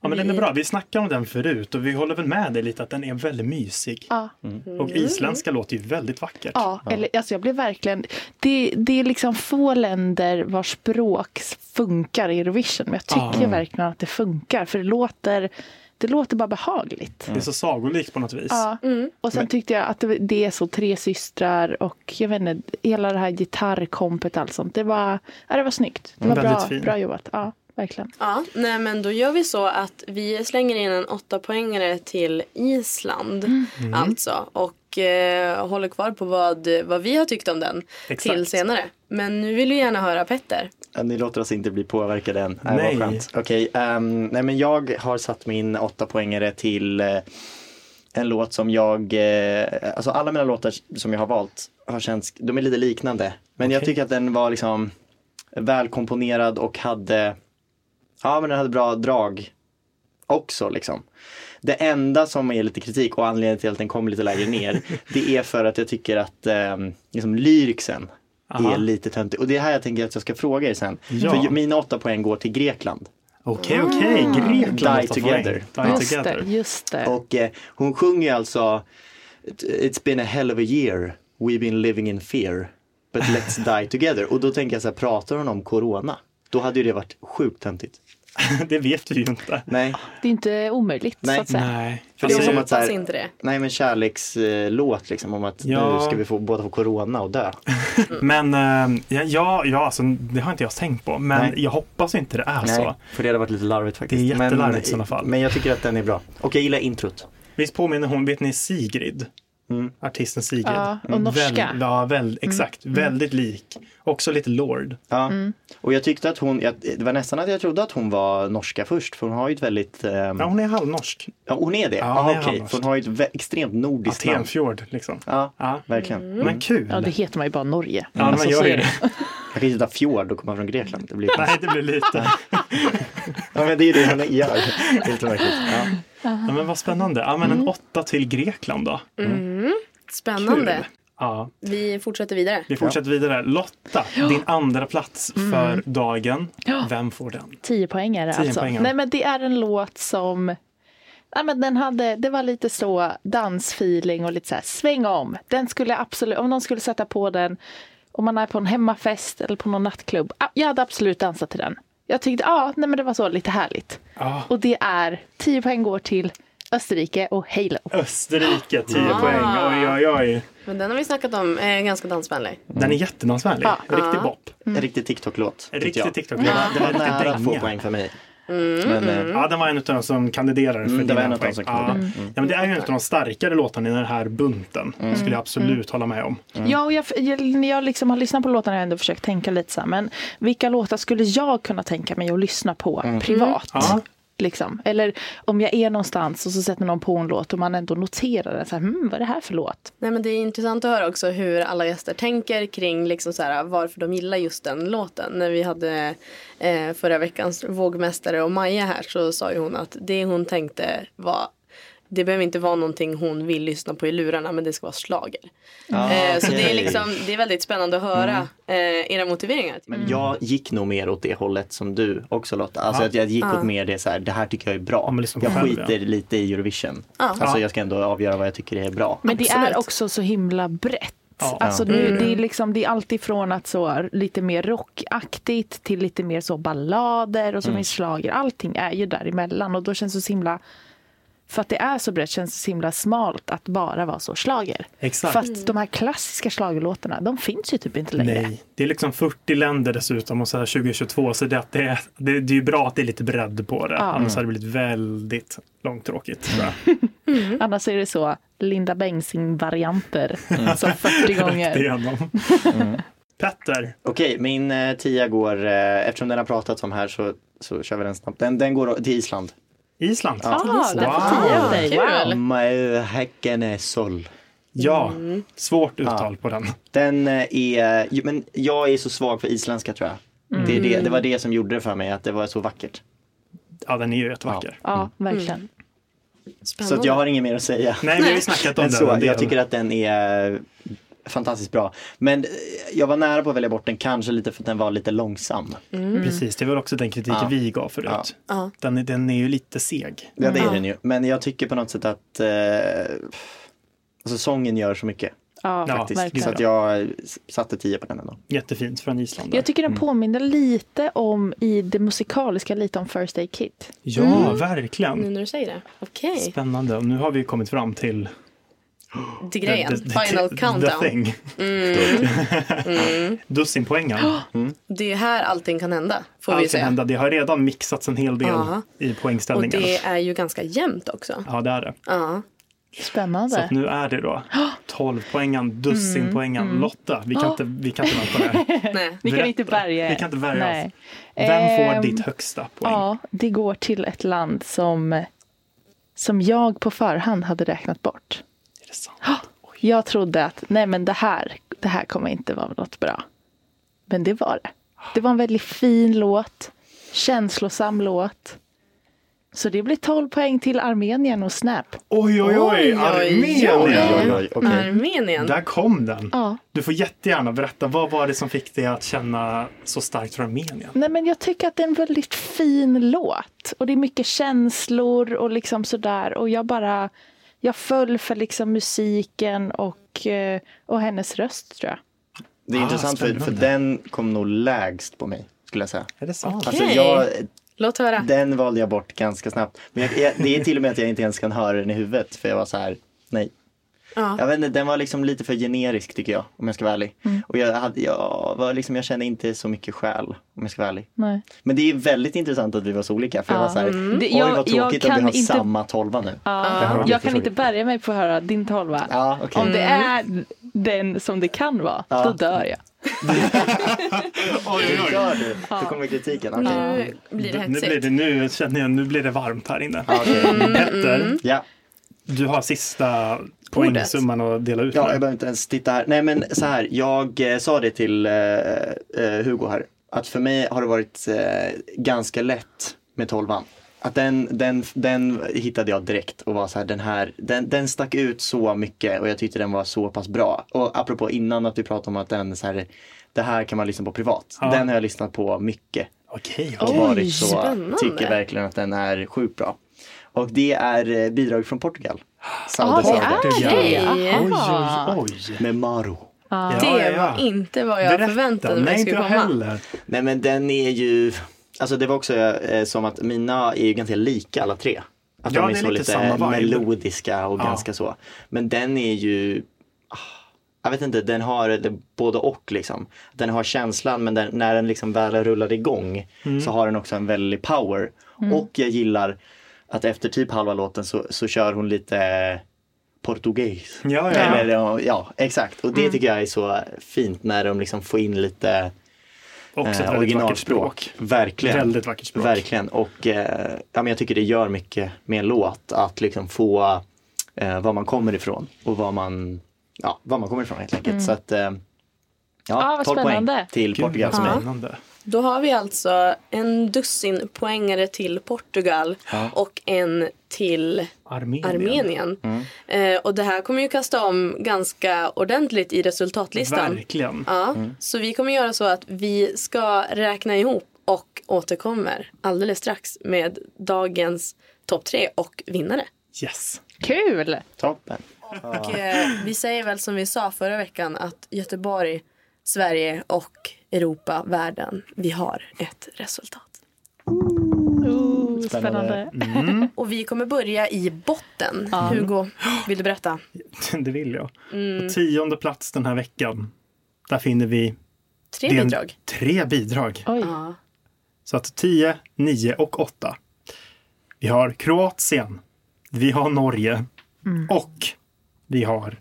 Ja, men den är bra. Vi snackade om den förut och vi håller väl med dig lite att den är väldigt mysig. Ja. Och isländska låter ju väldigt vackert. Ja, eller alltså jag blev verkligen... Det, det är liksom få länder vars språk funkar i Eurovision. Men jag tycker Ja. verkligen att det funkar. För det låter, det låter bara behagligt. Det är så sagolikt på något vis. Ja. Och sen tyckte jag att det, det är så tre systrar och jag vet inte, hela det här gitarrkompet och allt sånt. Det var, ja, det var snyggt. Det var Väldigt bra, bra jobbat. Ja, verkligen. Ja, nej men då gör vi så att vi slänger in en åtta poängare till Island. Mm. Alltså. Och eh, håller kvar på vad, vad vi har tyckt om den Exakt. till senare. Men nu vill vi gärna höra Petter. Ja, Ni låter oss inte bli påverkade än. Nej. Nej. Vad skönt. Okej, ehm, nej men jag har satt min åtta poängare till eh, en låt som jag, eh, alltså alla mina låtar som jag har valt har känts, de är lite liknande. Men jag Okej. tycker att den var liksom välkomponerad och hade, ja men den hade bra drag också liksom. Det enda som är lite kritik och anledningen till att den kommer lite lägre ner, <laughs> det är för att jag tycker att eh, liksom lyricsen Aha. är lite töntig. Och det är här jag tänker att jag ska fråga er sen. Ja. För mina åtta poäng går till Grekland. Okej, okej. Grekland Die måste få together. Die Just det, just det. Och eh, hon sjunger ju alltså It's been a hell of a year, we've been living in fear, but let's die together. Och då tänker jag så här, pratar hon om corona? Då hade ju det varit sjukt töntigt. <laughs> Det vet vi ju inte. Nej, Det är inte omöjligt Nej. så att säga. Nej. för det är som att så här, inte det. nej men kärlekslåt liksom om att Ja. nu ska vi få båda få corona och dö. <laughs> Men eh, ja, ja, ja alltså, det har inte jag tänkt på. Men Nej. jag hoppas inte det är så. för det hade varit lite larvigt faktiskt. Det är jättelarvigt men, i sådana fall. Men jag tycker att den är bra. Och jag gillar introt. Visst påminner hon, vet ni Sigrid? Mm. Artisten Sigrid. Ja, och norska. Väl, ja, väl, exakt. Väldigt lik. Också lite Lord. Ja. Mm. Och jag tyckte att hon, jag, det var nästan att jag trodde att hon var norska först för hon har ju ett väldigt, ehm, Ja, hon är halvnorsk. ja hon är det? Ja, Ja, hon är. För hon har ju ett vä- extremt nordiskt namn. Atenfjord liksom. Ja, Ja. verkligen. Men kul. Ja, det heter man ju bara Norge. Ja, man Alltså, gör så ju är det. Jag kan ju inte ta fjord och komma från Grekland. Det blir <laughs> Nej, det blir lite. <laughs> Ja men det är ju det hon gör. Det är lite märkligt. Ja. Ja, men vad spännande. Ja, men en åtta till Grekland då. Spännande. Kul. Ja, Vi fortsätter vidare. vi fortsätter vidare. Lotta, <gasps> din andra plats för dagen. Vem får den? Tio poängare Tio alltså. poängare. Nej men det är en låt som Ja, men den hade, det var lite så dansfeeling och lite så här sväng om. Den skulle absolut, om någon skulle sätta på den, om man är på en hemmafest eller på någon nattklubb. ah, Jag hade absolut dansat till den. Jag tyckte, ja, nej men det var så lite härligt. Ja. Och det är 10 poäng går till Österrike och Halo. Österrike 10 Ah. poäng. Oj, oj, oj. Men den har vi snackat om, är ganska dansvänlig. Den är jättedansvänlig. Ja. Riktig bop. En riktig TikTok-låt. En riktig TikTok. Det var, det var nära att få poäng för mig. Mm, Men, eh, Ja, den var en av de som kandiderade för Mm, det var en av de poäng. som ja. kandiderade. ja, men det är ju en av de starkare låtarna i den här bunten. Mm. Det skulle jag absolut hålla med om. Ja, och jag, jag, jag liksom har lyssnat på låtarna jag ändå försökt tänka lite så här, men vilka låtar skulle jag kunna tänka mig att lyssna på privat? Ja. Liksom. Eller om jag är någonstans och så sätter någon på en låt och man ändå noterar den. Så här, hmm, vad är det här för låt? Nej, men det är intressant att höra också hur alla gäster tänker kring liksom så här, varför de gillar just den låten. När vi hade eh, förra veckans vågmästare och Maja här så sa ju hon att det hon tänkte var det behöver inte vara någonting hon vill lyssna på i lurarna men det ska vara slager. eh, så det är, liksom, det är väldigt spännande att höra eh, era motiveringar. Men jag gick nog mer åt det hållet som du också Lotta. Alltså Ja. att jag gick åt mer det så här, det här tycker jag är bra. Jag skiter lite i Eurovision. Ja. Alltså Ja. jag ska ändå avgöra vad jag tycker är bra. Men det Absolut. är också så himla brett. Ja. Alltså nu, det, är liksom, det är alltid från att så lite mer rockaktigt till lite mer så ballader och så finns schlager. Allting är ju däremellan och då känns det så himla för att det är så brett känns det så himla smalt att bara vara så slager. Exakt. Fast de här klassiska schlagerlåtarna, de finns ju typ inte längre. Nej, det är liksom 40 länder dessutom och så här 2022 så det, att det, är, det, det är ju bra att det är lite bredd på det. Annars hade det blivit väldigt långtråkigt tror jag. Annars är det så Linda Bengtzing-varianter så 40 Rätt gånger. igenom. Petter, Okej, min eh, tia går, eh, eftersom den har pratats om här så, så kör vi den snabbt. Den, den går till Island. Island. Ah, den Wow. får 10 av dig. Kul. Wow. Mähäckenesol. Ja, svårt uttal på den. Den eh, är, men jag är så svag för isländska tror jag. Det, är det, det var det som gjorde det för mig, att det var så vackert. Ja, den är ju jättevacker. Ja, verkligen. Så att jag har inget mer att säga. Nej, vi har ju snackat om den. så, jag tycker att den är fantastiskt bra. Men eh, jag var nära på att välja bort den, kanske lite för att den var lite långsam. Precis, det var också den kritiken Ja. vi gav förut. Ja. Den, är- den är ju lite seg. Ja, det är den ju. Men jag tycker på något sätt att eh, alltså sången gör så mycket. Ja, Faktiskt. Så att jag eh, satte 10 på den ändå. Jättefint från Island. där. Jag tycker den påminner lite om, i det musikaliska, lite om First Aid Kit. Ja, verkligen. Nu när du säger det. Okej, Spännande. Och nu har vi kommit fram till till grejen. the, the, Final the countdown. thing. Dussinpoängen. <gasps> Det är här allting kan hända, får vi Allt kan säga. hända. Det har redan mixats en hel del Ja. i Och poängställningen. det är ju ganska jämnt också. Ja, det är det. Ja. Så Spännande. att nu är det då <gasps> 12 poängen, dussinpoängen. Mm. Lotta, vi kan, inte, vi kan inte vänta mer. <laughs> Nej. Vi kan inte bärga Vi kan inte värja Nej. oss. Vem får Ehm, ditt högsta poäng? Ja, det går till ett land som, som jag på förhand hade räknat bort. Sant? Jag trodde att nej men det här, det här kommer inte vara något bra. Men det var det. Det var en väldigt fin låt. Känslosam låt. Så det blir 12 poäng till Armenien och Snap. Oj, oj, oj! Oj, oj, Armenien! oj. Oj, oj. Armenien. Där kom den. Ja. Du får jättegärna berätta, vad var det som fick dig att känna så starkt för Armenien? Nej men jag tycker att det är en väldigt fin låt. Och det är mycket känslor och liksom sådär. Och jag bara, jag föll för liksom musiken och, eh, och hennes röst tror jag. Det är Ah, intressant för, för den kom nog lägst på mig, skulle jag säga. Är det sant? Alltså Okej. jag, Låt höra. den valde jag bort ganska snabbt. Men jag, jag, det är till och med att jag inte ens kan höra den i huvudet för jag var så här, nej. Ja. Jag vet inte, den var liksom lite för generisk tycker jag, om jag ska vara ärlig. Och jag, hade, jag, var liksom, jag kände inte så mycket själ, om jag ska vara ärlig. Nej. Men det är väldigt intressant att vi var så olika. För jag var så här, Mm. Det- oj jag- vad jag tråkigt att vi har inte- samma tolva nu. Ja, var jag kan inte bärga mig på att höra din tolva. Ja, okej. Om det är den som det kan vara, Ja. då dör jag. <laughs> Oj, Nu dör du, då kommer kritiken. Okej. Nu blir det Nu, blir hetsigt. det, nu känner jag, nu blir det varmt här inne. Ja, okej. Petter, Ja. du har sista poängsumman att dela ut Ja, jag behöver inte ens titta här. Nej men så här, jag eh, sa det till eh, eh, Hugo här. Att för mig har det varit eh, ganska lätt med tolvan. Att den, den, den hittade jag direkt och var så här, den här, den, den stack ut så mycket och jag tyckte den var så pass bra. Och apropå innan att vi pratade om att den så här, det här kan man lyssna på privat. Ja. Den har jag lyssnat på mycket Okej, och okej. varit så, spännande. tycker verkligen att den är sjukt bra. Och det är eh, bidrag från Portugal. Sauda. det. Oj, oj, oj. Med Maro. Ja, Det ja. var inte vad jag Berätta. förväntade mig Nej, inte skulle jag komma. heller. Nej men den är ju, alltså det var också eh, som att mina är ju ganska lika alla tre. Att Ja, de det är så lite melodiska och Ja. ganska så. Men den är ju, ah, jag vet inte, den har det, både och liksom. Den har känslan men den, när den liksom väl rullar igång Mm. så har den också en väldig power. Och jag gillar att efter typ halva låten så, så kör hon lite portugis. Ja, ja. Eller, ja, exakt. Och det tycker jag är så fint när de liksom får in lite Också eh, originalspråk. Verkligen. Väldigt vackert språk. Verkligen. Och eh, ja, men jag tycker det gör mycket med en låt att liksom få eh, var man kommer ifrån och var man, ja, var man kommer ifrån helt enkelt. Så att, eh, ja, vad 12 poäng till Gud, Portugal som är. Då har vi alltså en dussin poängare till Portugal och en till Armenien. Armenien. Eh, och det här kommer ju kasta om ganska ordentligt i resultatlistan. Verkligen. Ja, Så vi kommer göra så att vi ska räkna ihop och återkommer alldeles strax med dagens topp tre och vinnare. Yes. Kul! Toppen. Och, eh, vi säger väl som vi sa förra veckan att Göteborg, Sverige och Europa, världen, vi har ett resultat. Ooh, Spännande. spännande. Och vi kommer börja i botten. Hugo, vill du berätta? <laughs> Det vill jag. På tionde plats den här veckan, där finner vi Tre det är en- bidrag. tre bidrag. Oj. Ja. Så att 10, 9 och 8. Vi har Kroatien, vi har Norge och vi har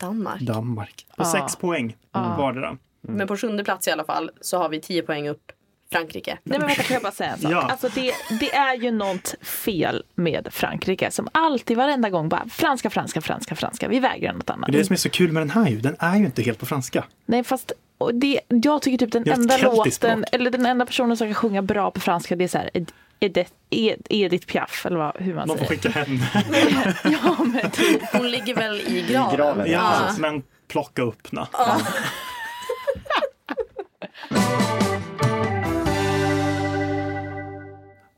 Danmark. Danmark. På Ja. 6 poäng vardera. Men på sjunde plats i alla fall så har vi 10 poäng upp Frankrike. Nej men vänta, får jag bara säga en sak? Ja. Alltså det, det är ju något fel med Frankrike som alltid varenda gång bara franska, franska, franska, franska. Vi vägrar något annat. Det är det som är så kul med den här ju, den är ju inte helt på franska. Nej fast och det, jag tycker typ den enda låten, språk. eller den enda personen som kan sjunga bra på franska det är så här Ed- Edith, Ed, Edith Piaf eller vad, hur man De får säger. skicka hem <laughs> Ja men typ. Hon ligger väl i graven. graven, ja, Ja. men plocka upp na.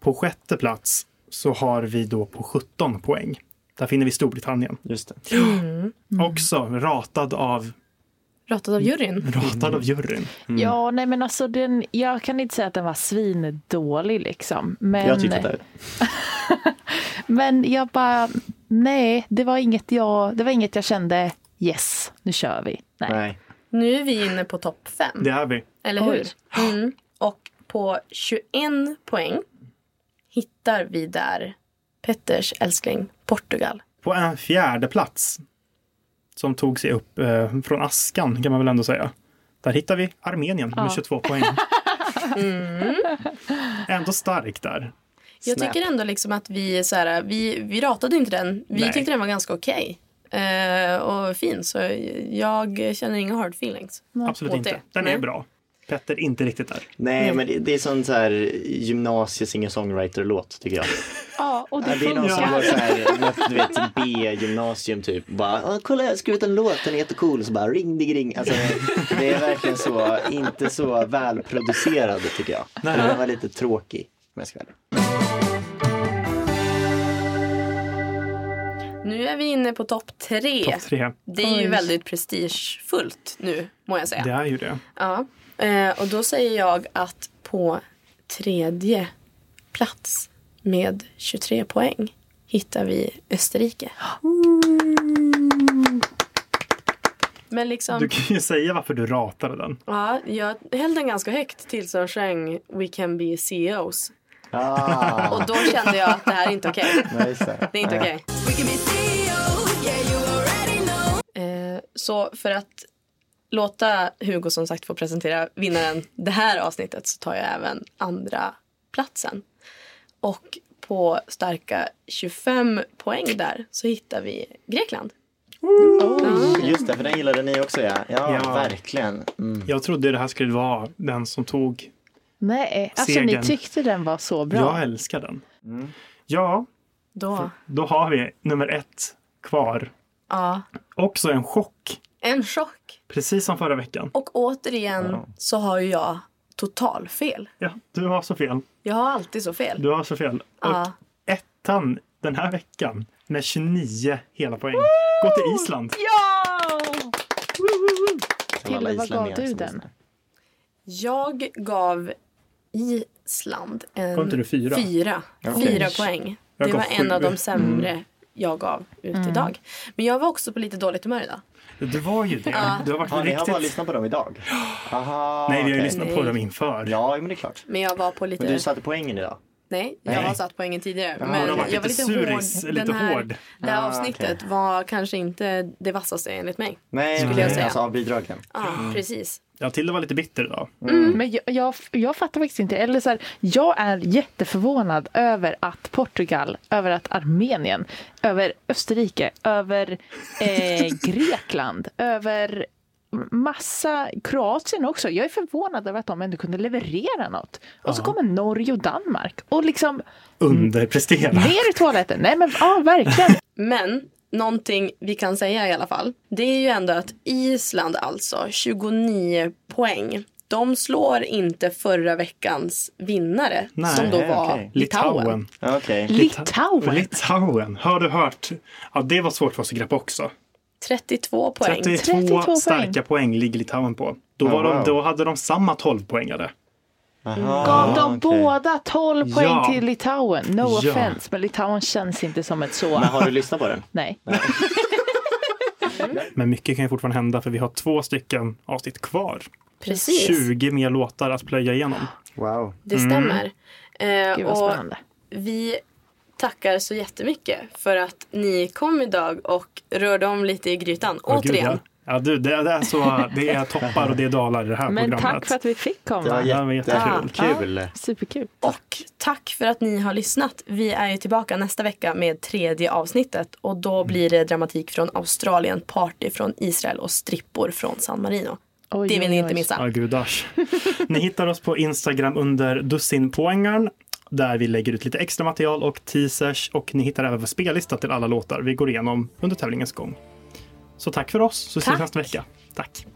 På sjätte plats så har vi då på 17 poäng. Där finner vi Storbritannien. Just det. Mm. Också ratad av, Ratad av juryn. ratad av juryn. Ja nej men alltså den, jag kan inte säga att den var svindålig liksom. Men, Jag tyckte det. <laughs> men jag bara, nej det var inget jag, det var inget jag kände yes nu kör vi. Nej. Nej. Nu är vi inne på topp fem. Det är vi. Eller hur? Mm. Och på 21 poäng hittar vi där Petters älskling Portugal. På en fjärde plats som tog sig upp eh, från askan kan man väl ändå säga. Där hittar vi Armenien med 22 poäng. <laughs> Ändå starkt där. Jag Snap. tycker ändå liksom att vi, så här, vi, vi ratade inte den. Vi Nej. tyckte den var ganska okej. Eh, och fin. Så jag känner inga hard feelings. Absolut åt inte. det. Den är Nej. bra. Petter inte riktigt där. Nej, men det, det är sån så här gymnasie singer-songwriter-låt tycker jag. Ja, och det, det är någon som går så här, något, du vet, B-gymnasium typ. Bara, "Åh, kolla jag har skrivit en låt, den är jättecool. Så bara ring, dig, ring. Alltså, det är verkligen så, inte så välproducerad tycker jag. Nej. Den var lite tråkig. Om jag ska. Nu är vi inne på topp tre. Topp tre. Det är ju väldigt prestigefullt nu, må jag säga. Det är ju det. Ja. Eh, och då säger jag att på tredje plats med 23 poäng hittar vi Österrike. Men liksom, Du kan ju säga varför du ratade den. ja, jag höll den ganska högt tills de sjöng We can be CEOs. Ah, Och då kände jag att det här är inte okej. nej, just det. Det är inte okej. Already know. Eh, så för att låta Hugo som sagt få presentera vinnaren det här avsnittet så tar jag även andra platsen. Och på starka 25 poäng där så hittar vi Grekland. Just det, för den gillade ni också ja. Ja, Ja. verkligen. Mm. Jag trodde det här skulle vara den som tog. Nej, alltså Segern. ni tyckte den var så bra. Jag älskar den. Ja, Då, då har vi nummer ett kvar. ja, Också en chock. En chock. Precis som förra veckan. Och återigen så har ju jag total fel. Ja, du har så fel. Jag har alltid så fel. Du har så fel. Och Ja. ettan den här veckan med 29 hela poäng. Gå till Island. Ja! Kille, vad gav du den? Jag gav Island en Gav inte du fyra? fyra, Okej. fyra poäng. Jag Det var en av de sämre jag gav ut idag. Men jag var också på lite dåligt humör idag. Det var ju det. <laughs> Du har varit Har ni har bara riktigt... lyssnat på dem idag? Aha, Nej, vi har ju okej. lyssnat på Nej. dem inför. Ja, men det är klart. Men jag var på lite... Men du satte poängen idag? Nej, jag Nej. har satt poängen tidigare. Ja, men du har varit jag var lite suris, hård. lite Den här, hård. Det här Ah, avsnittet okej. var kanske inte det vassaste enligt mig. Nej, Skulle jag säga. alltså av bidragen. Ja, precis. Ja, Tilde var lite bitter idag. Men jag, jag, jag fattar faktiskt inte. Eller så här, jag är jätteförvånad över att Portugal, över att Armenien, över Österrike, över eh, <laughs> Grekland, över massa Kroatien också. Jag är förvånad över att de ändå kunde leverera något. Och så kommer Norge och Danmark och liksom Underprestera. ner i toaletten. Nej men ja, verkligen. <laughs> Men någonting vi kan säga i alla fall. Det är ju ändå att Island alltså, 29 poäng. De slår inte förra veckans vinnare Nej, som då var okej. Litauen. Litauen. Okej. Litauen. Litauen. Har du hört? Ja, det var svårt för oss att greppa också. 32 poäng. 32, 32 poäng. starka poäng ligger Litauen på. Då, var Oh, de, wow. då hade de samma 12-poängare. Aha, Gav de okej. båda 12 poäng Ja. till Litauen? No Ja. offense, men Litauen känns inte som ett så. Men har du lyssnat på den? <laughs> Nej. Men mycket kan ju fortfarande hända för vi har två stycken avsnitt kvar. Precis, 20 mer låtar att plöja igenom. Wow. det stämmer. Eh, Gud vad och spännande. vi tackar så jättemycket för att ni kom idag och rörde om lite i grytan. Gud, Återigen. ja. Ja, du, det, det, är så, det är <laughs> toppar och det är dalar i det här Men programmet. tack för att vi fick Det var komma. Ja, det var jättekul. jättekul. Superkul. Och tack för att ni har lyssnat. Vi är ju tillbaka nästa vecka med tredje avsnittet och då blir det dramatik från Australien, party från Israel och strippor från San Marino. Oj, Det vill ni inte missa. Ja, gudars. Ni hittar oss på Instagram under dussinpoängaren där vi lägger ut lite extra material och teasers och ni hittar även vår spellista till alla låtar vi går igenom under tävlingens gång. Så tack för oss, så ses vi nästa vecka. Tack!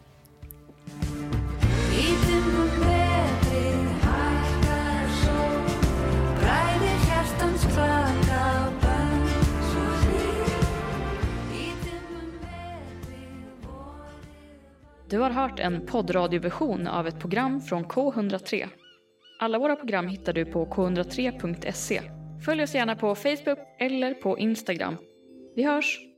Du har hört en poddradioversion av ett program från K103. Alla våra program hittar du på k103.se. Följ oss gärna på Facebook eller på Instagram. Vi hörs!